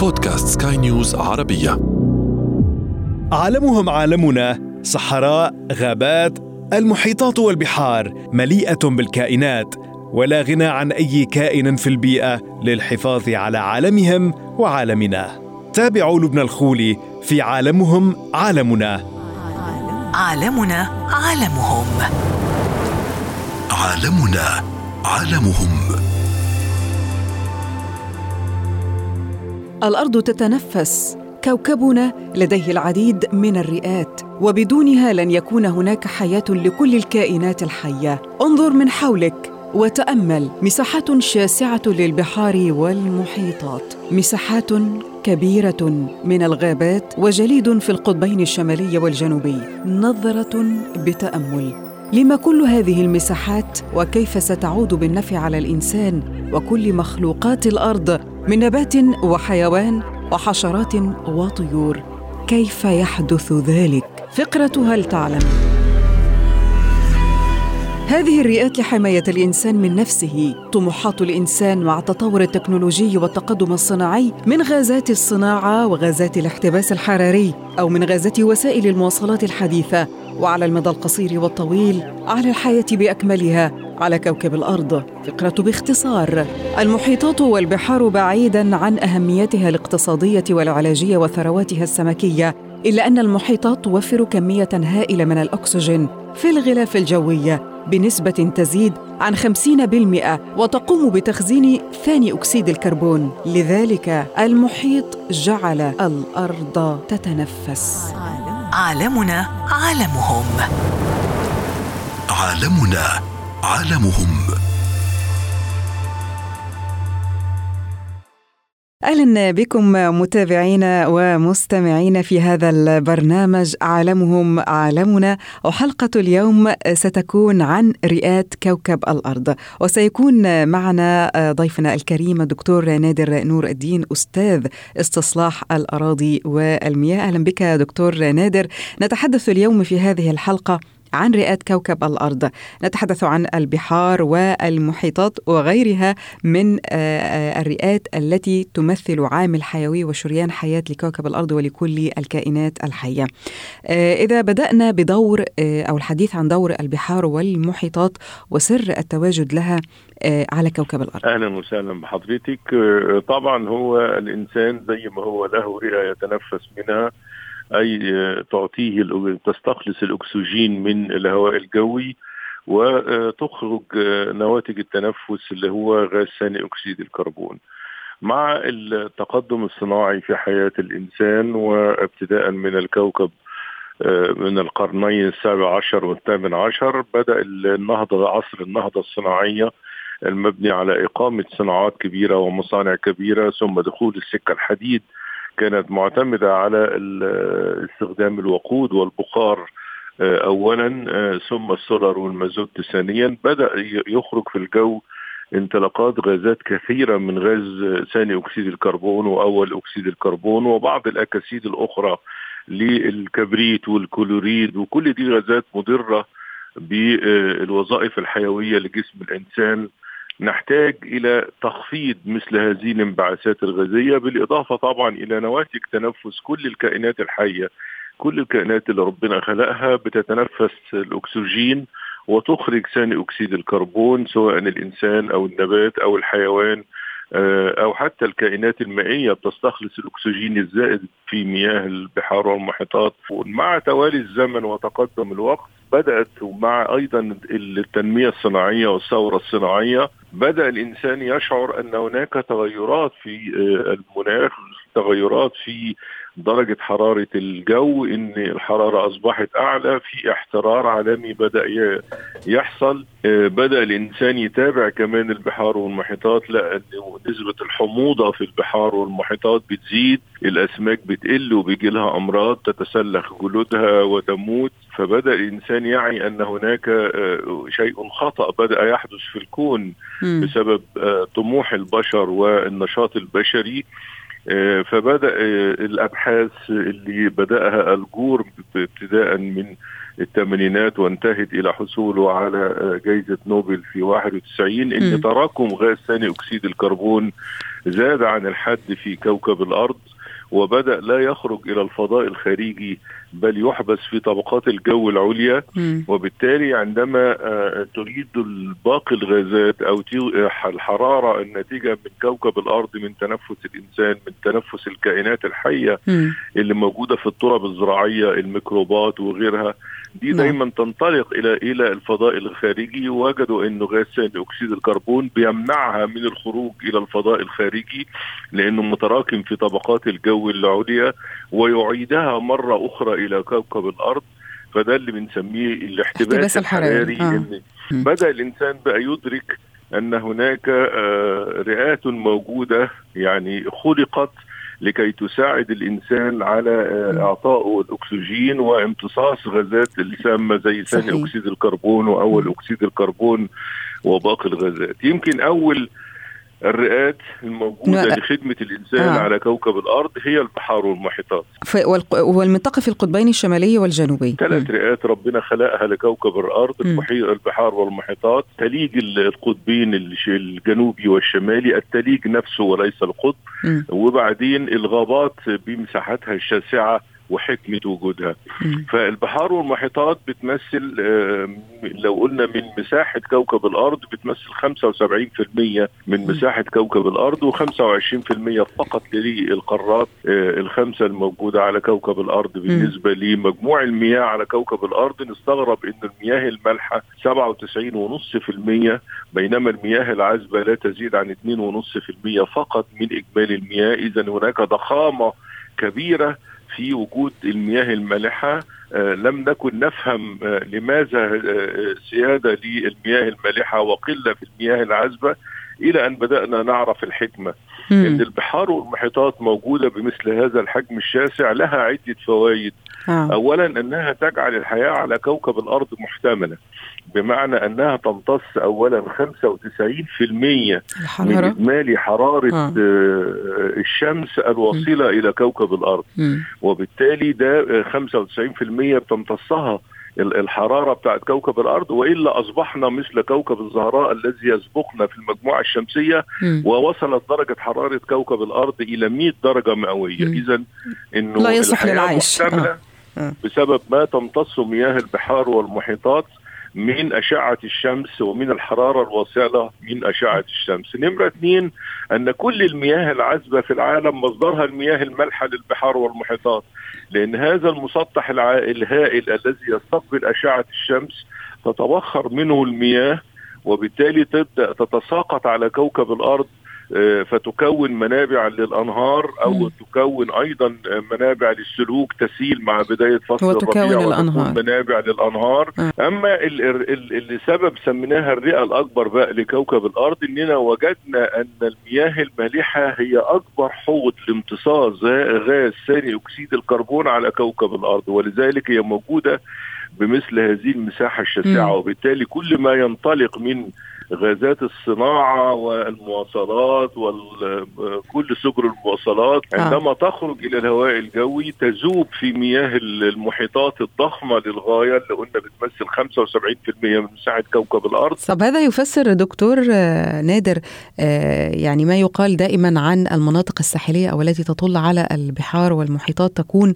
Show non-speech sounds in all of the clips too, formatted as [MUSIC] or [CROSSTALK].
بودكاست سكاي نيوز عربية. عالمهم عالمنا صحراء غابات المحيطات والبحار مليئة بالكائنات ولا غنى عن أي كائن في البيئة للحفاظ على عالمهم وعالمنا. تابعوا لبنى الخولي في عالمهم عالمنا. عالمنا عالمهم. عالمنا عالمهم. الأرض تتنفس. كوكبنا لديه العديد من الرئات وبدونها لن يكون هناك حياة لكل الكائنات الحية. انظر من حولك وتأمل. مساحات شاسعة للبحار والمحيطات. مساحات كبيرة من الغابات وجليد في القطبين الشمالي والجنوبي. نظرة بتأمل. لما كل هذه المساحات وكيف ستعود بالنفع على الإنسان وكل مخلوقات الأرض من نبات وحيوان وحشرات وطيور كيف يحدث ذلك؟ فقرة هل تعلم؟ هذه الرئات لحماية الإنسان من نفسه. طموحات الإنسان مع التطور التكنولوجي والتقدم الصناعي من غازات الصناعة وغازات الاحتباس الحراري أو من غازات وسائل المواصلات الحديثة وعلى المدى القصير والطويل على الحياة بأكملها على كوكب الأرض. فقرة باختصار المحيطات والبحار بعيدا عن أهميتها الاقتصادية والعلاجية وثرواتها السمكية إلا أن المحيطات توفر كمية هائلة من الأكسجين في الغلاف الجوي. بنسبة تزيد عن 50% وتقوم بتخزين ثاني أكسيد الكربون. لذلك المحيط جعل الأرض تتنفس. عالمنا عالمهم. عالمنا عالمهم. أهلا بكم متابعينا ومستمعينا في هذا البرنامج. عالمهم عالمنا وحلقة اليوم ستكون عن رئات كوكب الأرض. وسيكون معنا ضيفنا الكريم الدكتور نادر نور الدين أستاذ استصلاح الأراضي والمياه. أهلا بك دكتور نادر. نتحدث اليوم في هذه الحلقة عن رئات كوكب الأرض. نتحدث عن البحار والمحيطات وغيرها من الرئات التي تمثل عامل حيوي وشريان حياة لكوكب الأرض ولكل الكائنات الحية. إذا بدأنا بدور أو الحديث عن دور البحار والمحيطات وسر التواجد لها على كوكب الأرض. أهلا وسهلا بحضرتك. طبعا هو الإنسان زي ما هو له رئة يتنفس منها أي تعطيه تستخلص الأكسجين من الهواء الجوي وتخرج نواتج التنفس اللي هو غاز ثاني أكسيد الكربون. مع التقدم الصناعي في حياة الإنسان وابتداء من الكوكب من القرنين السابع عشر والثامن عشر بدأ النهضة عصر النهضة الصناعية المبني على إقامة صناعات كبيرة ومصانع كبيرة ثم دخول السكة الحديد كانت معتمدة على استخدام الوقود والبخار أولا ثم السولر والمازوت ثانيا. بدأ يخرج في الجو انطلاقات غازات كثيرة من غاز ثاني أكسيد الكربون وأول أكسيد الكربون وبعض الأكاسيد الأخرى للكبريت والكلوريد وكل دي غازات مضرة بالوظائف الحيوية لجسم الإنسان. نحتاج إلى تخفيض مثل هذه الانبعاثات الغازية بالإضافة طبعا إلى نواتج تنفس كل الكائنات الحية كل الكائنات اللي ربنا خلقها بتتنفس الأكسجين وتخرج ثاني أكسيد الكربون سواء الإنسان أو النبات أو الحيوان أو حتى الكائنات المائية بتستخلص الأكسجين الزائد في مياه البحار والمحيطات. ومع توالي الزمن وتقدم الوقت بدأت ومع أيضا التنمية الصناعية والثورة الصناعية بدأ الإنسان يشعر أن هناك تغيرات في المناخ تغيرات في درجة حرارة الجو إن الحرارة أصبحت أعلى في احترار عالمي بدأ يحصل. بدأ الإنسان يتابع كمان البحار والمحيطات لأن نسبة الحموضة في البحار والمحيطات بتزيد الأسماك بتقل وبيجي لها أمراض تتسلخ جلودها وتموت. فبدأ الإنسان يعي أن هناك شيء خطأ بدأ يحدث في الكون. بسبب طموح البشر والنشاط البشري. فبدأ الأبحاث اللي بدأها الجور ابتداء من الثمانينات وانتهت إلى حصوله على جائزه نوبل في 91 إن تراكم غاز ثاني أكسيد الكربون زاد عن الحد في كوكب الأرض وبدأ لا يخرج إلى الفضاء الخارجي بل يحبس في طبقات الجو العليا وبالتالي عندما تريد باقي الغازات أو الحرارة الناتجة من كوكب الأرض من تنفس الإنسان من تنفس الكائنات الحية اللي موجودة في التراب الزراعية الميكروبات وغيرها دي دايما تنطلق إلى إلى الفضاء الخارجي ووجدوا إنه غاز ثاني أكسيد الكربون بيمنعها من الخروج إلى الفضاء الخارجي لأنه متراكم في طبقات الجو العليا ويعيدها مرة أخرى إلى كوكب الأرض فده اللي بنسميه الاحتباس الحراري. آه. إن بدأ الإنسان بقى يدرك أن هناك رئات موجودة يعني خلقت لكي تساعد الإنسان على إعطائه الأكسجين وامتصاص غازات السامه زي ثاني أكسيد الكربون وأول أكسيد الكربون وباقي الغازات. يمكن أول الرئات الموجودة لا. لخدمة الإنسان آه. على كوكب الأرض هي البحار والمحيطات. والمنطقة في القطبين الشمالي والجنوبي. ثلاث رئات ربنا خلقها لكوكب الأرض المحيط البحار والمحيطات. تليج القطبين الجنوبي والشمالي. التليج نفسه وليس القطب. م. وبعدين الغابات بمساحتها الشاسعة وحكمة وجودها. فالبحار والمحيطات بتمثل لو قلنا من مساحة كوكب الأرض بتمثل 75% من مساحة كوكب الأرض و25% فقط للقارات الخمسة الموجودة على كوكب الأرض بالنسبة. لمجموع المياه على كوكب الأرض نستغرب أن المياه المالحة 97.5% بينما المياه العذبة لا تزيد عن 2.5% فقط من إجمالي المياه إذا هناك ضخامة كبيرة في وجود المياه المالحة. آه لم نكن نفهم آه لماذا آه سيادة للمياه المالحة وقلة في المياه العذبة. إلى أن بدأنا نعرف الحكمة مم. أن البحار والمحيطات موجودة بمثل هذا الحجم الشاسع لها عدة فوائد آه. أولا أنها تجعل الحياة على كوكب الأرض محتملة بمعنى أنها تمتص اولا 95% من إجمالي حرارة آه. الشمس الواصلة م. إلى كوكب الأرض م. وبالتالي ده 95% بتمتصها الحرارة بتاعت كوكب الأرض وإلا أصبحنا مثل كوكب الزهراء الذي يسبقنا في المجموعة الشمسية م. ووصلت درجة حرارة كوكب الأرض إلى 100 درجة مئوية إذا إنه لا يصح للعيش آه. آه. بسبب ما تمتصه مياه البحار والمحيطات من أشعة الشمس ومن الحرارة الواصلة من أشعة الشمس. نمرة اثنين أن كل المياه العذبة في العالم مصدرها المياه المالحة للبحار والمحيطات. لأن هذا المسطح الهائل الذي يستقبل أشعة الشمس تتبخر منه المياه وبالتالي تبدأ تتساقط على كوكب الأرض فتكون منابع للأنهار أو. تكون أيضا منابع للسلوك تسيل مع بداية فصل وتكون الربيع الانهار منابع للأنهار. أما اللي سبب سميناها الرئة الأكبر بقى لكوكب الأرض إننا وجدنا أن المياه المالحة هي أكبر حوض لامتصاص غاز ثاني أكسيد الكربون على كوكب الأرض ولذلك هي موجودة بمثل هذه المساحة الشاسعة وبالتالي كل ما ينطلق من غازات الصناعة والمواصلات وكل سبل المواصلات عندما تخرج إلى الهواء الجوي تذوب في مياه المحيطات الضخمة للغاية اللي قلنا بتمثل 75% من مساحة كوكب الأرض. طب هذا يفسر دكتور نادر يعني ما يقال دائما عن المناطق الساحلية أو التي تطل على البحار والمحيطات تكون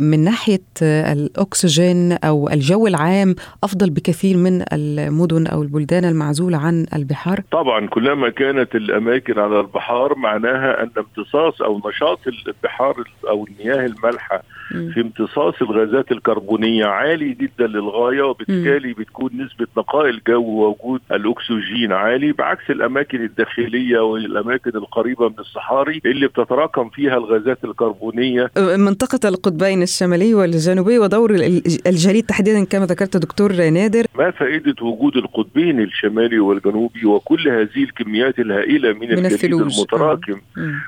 من ناحية الأكسجين أو الجو العام أفضل بكثير من المدن أو البلدان المعزولة. معزولة عن البحار؟ طبعا كلما كانت الأماكن على البحار معناها أن امتصاص أو نشاط البحار أو المياه المالحة في امتصاص الغازات الكربونية عالي جدا للغاية وبالتالي بتكون نسبة نقاء الجو ووجود الأكسجين عالي بعكس الأماكن الداخلية والأماكن القريبة من الصحاري اللي بتتراكم فيها الغازات الكربونية. منطقة القطبين الشمالي والجنوبي ودور الجليد تحديدا كما ذكرت دكتور نادر. ما فائدة وجود القطبين الشمالي والجنوبي وكل هذه الكميات الهائلة من, من الجليد المتراكم؟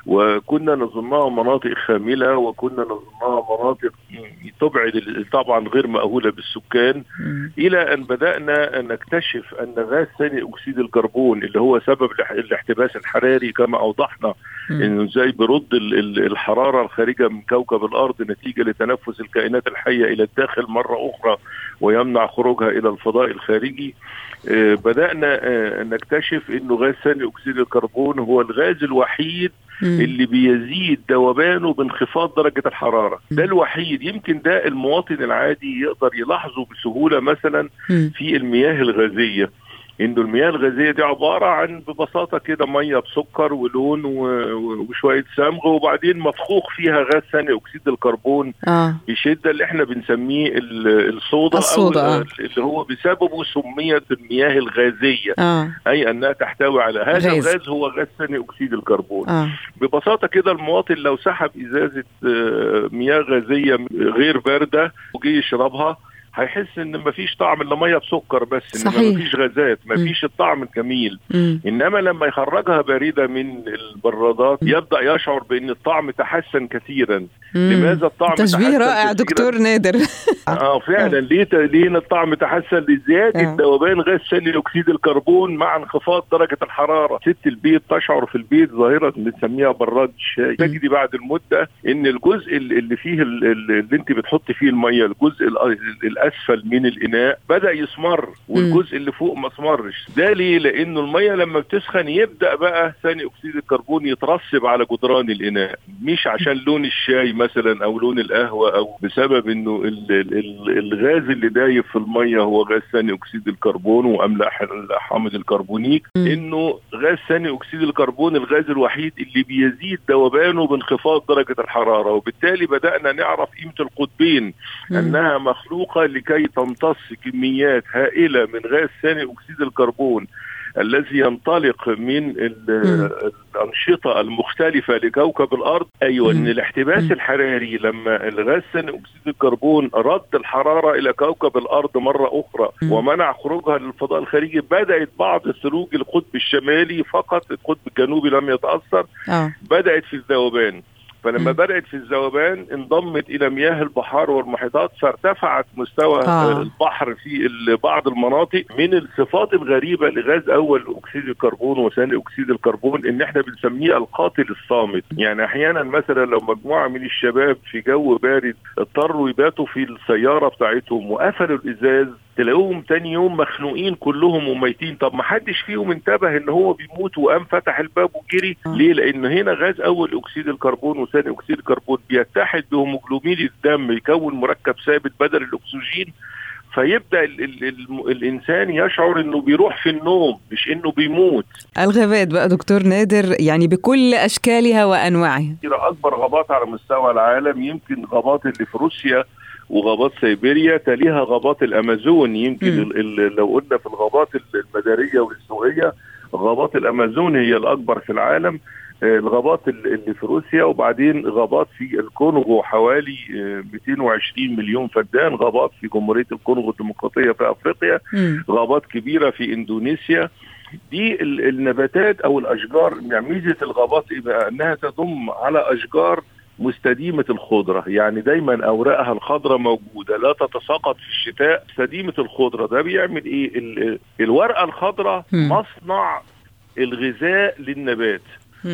وكنا نظنها مناطق خاملة وكنا نظنها مناطق تبعد ال- طبعا غير مأهولة بالسكان مم. إلى أن بدأنا نكتشف أن غاز ثاني أكسيد الكربون اللي هو سبب الاح- الاحتباس الحراري كما أوضحنا مم. إنه إزاي بيرد ال- ال- الحرارة الخارجة من كوكب الأرض نتيجة لتنفس الكائنات الحية إلى الداخل مرة أخرى ويمنع خروجها إلى الفضاء الخارجي آه، بدأنا آه، نكتشف إنه غاز ثاني أكسيد الكربون هو الغاز الوحيد مم. اللي بيزيد ذوبانه بانخفاض درجة الحرارة ده الوحيد يمكن ده المواطن العادي يقدر يلاحظه بسهولة مثلا مم. في المياه الغازية انه المياه الغازية دي عبارة عن ببساطة كده مية بسكر ولون وشوية صمغ وبعدين مفخوخ فيها غاز ثاني أكسيد الكربون آه بشده اللي إحنا بنسميه ال- الصودا الصودا، أو آه. اللي هو بسببه سميت المياه الغازية آه أي أنها تحتوي على هذا غاز. الغاز هو غاز ثاني أكسيد الكربون آه ببساطة كده المواطن لو سحب إزازة آه، مياه غازية غير باردة وجي يشربها هيحس إن مفيش طعم إلا مية بسكر بس إنما صحيح. مفيش غازات مفيش الطعم الجميل. مم. إنما لما يخرجها باردة من البرادات يبدأ يشعر بإن الطعم تحسن كثيرا. مم. لماذا الطعم تشبيه تحسن رائع كثيراً؟ دكتور نادر. [LAUGHS] آه فعلا. ليه ت- ليه إن الطعم تحسن؟ لزيادة آه. ذوبان غاز ثاني أكسيد الكربون مع انخفاض درجة الحرارة. ست البيت تشعر في البيت ظاهرة بنسميها براد الشاي تجدي بعد المدة إن الجزء ال- اللي فيه ال- ال- اللي أنت بتحط فيه المية الجزء الاسفل من الإناء. بدأ يسمر والجزء اللي فوق ما اسمرش ده ليه؟ لأنه المية لما بتسخن يبدأ بقى ثاني أكسيد الكربون يترسب على جدران الإناء. مش عشان لون الشاي مثلا أو لون القهوة أو بسبب إنه ال- ال- ال- الغاز اللي دايب في المية هو غاز ثاني أكسيد الكربون وأملاح حامض الكربونيك. إنه غاز ثاني أكسيد الكربون الغاز الوحيد اللي بيزيد ذوبانه بانخفاض درجة الحرارة. وبالتالي بدأنا نعرف قيمة القطبين. أنها مخلوقة لكي تمتص كميات هائلة من غاز ثاني أكسيد الكربون الذي ينطلق من ال- الأنشطة المختلفة لكوكب الأرض أيوه مم. إن الاحتباس. الحراري لما الغاز ثاني أكسيد الكربون رد الحرارة إلى كوكب الأرض مرة أخرى مم. ومنع خروجها للفضاء الخارجي بدأت بعض ثلوج القطب الشمالي فقط القطب الجنوبي لم يتأثر آه بدأت في الذوبان فلما. بدأت في الذوبان انضمت إلى مياه البحار والمحيطات فارتفعت مستوى آه. البحر في بعض المناطق من الصفات الغريبة لغاز أول أكسيد الكربون وثاني أكسيد الكربون إن إحنا بنسميه القاتل الصامت يعني أحيانا مثلا لو مجموعة من الشباب في جو بارد اضطروا يباتوا في السيارة بتاعتهم وقفلوا الإزاز تلاقوهم تاني يوم مخنوقين كلهم وميتين. طب ما حدش فيهم انتبه إن هو بيموت وقام فتح الباب وجري. آه. ليه؟ لأن هنا غاز أول أكسيد الكربون وثاني أكسيد الكربون. بيتحد بهيموجلوبين الدم يكون مركب ثابت بدل الأكسجين. فيبدأ ال ال ال الإنسان يشعر إنه بيروح في النوم مش إنه بيموت. الغابات بقى دكتور نادر يعني بكل أشكالها وأنواعها. أكبر غابات على مستوى العالم. يمكن غابات اللي في روسيا وغابات سيبيريا تليها غابات الأمازون يمكن. ال- ال- لو قلنا في الغابات المدارية والاستوائيه غابات الأمازون هي الأكبر في العالم آه، الغابات ال- اللي في روسيا وبعدين غابات في الكونغو حوالي آه، 220 مليون فدان غابات في جمهورية الكونغو الديمقراطية في أفريقيا. غابات كبيرة في إندونيسيا دي ال- النباتات أو الأشجار يعني ميزة الغابات أنها تضم على أشجار مستديمة الخضرة يعني دايما أوراقها الخضراء موجودة لا تتساقط في الشتاء مستديمة الخضرة ده بيعمل إيه ال- الورقة الخضراء مم. مصنع الغذاء للنبات.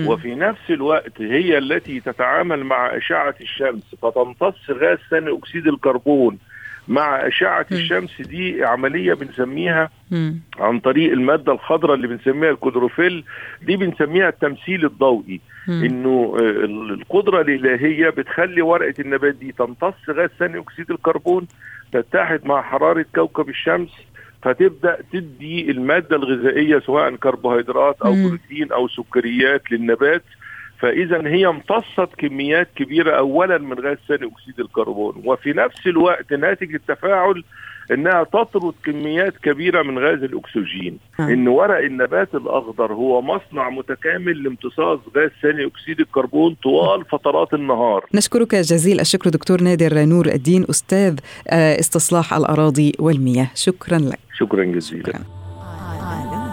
وفي نفس الوقت هي التي تتعامل مع أشعة الشمس فتمتص غاز ثاني أكسيد الكربون مع أشعة مم. الشمس دي عملية بنسميها مم. عن طريق المادة الخضراء اللي بنسميها الكلوروفيل دي بنسميها التمثيل الضوئي مم. إنه آه، القدرة الإلهية بتخلي ورقة النبات دي تمتص غاز ثاني أكسيد الكربون تتحد مع حرارة كوكب الشمس فتبدأ تدي المادة الغذائية سواء كربوهيدرات أو. بروتين أو سكريات للنبات فإذا هي امتصت كميات كبيرة اولا من غاز ثاني أكسيد الكربون. وفي نفس الوقت ناتج التفاعل إنها تطرد كميات كبيرة من غاز الأكسجين. آه. إن ورق النبات الأخضر هو مصنع متكامل لامتصاص غاز ثاني أكسيد الكربون طوال فترات النهار. نشكرك جزيل الشكر دكتور نادر نور الدين أستاذ آه، استصلاح الأراضي والمياه. شكرا لك. شكرا جزيلا. شكرا.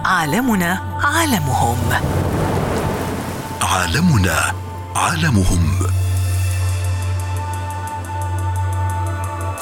عالمنا عالمهم. عالمنا عالمهم.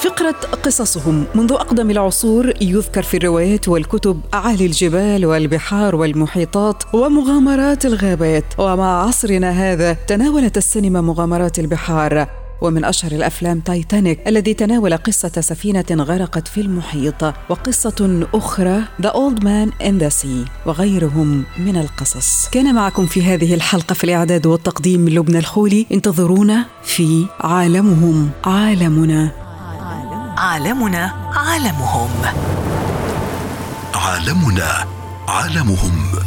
فقرة قصصهم منذ أقدم العصور يذكر في الروايات والكتب أعالي الجبال والبحار والمحيطات ومغامرات الغابات ومع عصرنا هذا تناولت السينما مغامرات البحار. ومن أشهر الأفلام تايتانيك الذي تناول قصة سفينة غرقت في المحيط وقصة أخرى The Old Man in the Sea وغيرهم من القصص. كان معكم في هذه الحلقة في الإعداد والتقديم لبنى الخولي. انتظرونا في عالمهم عالمنا. عالمنا عالمهم. عالمنا عالمهم.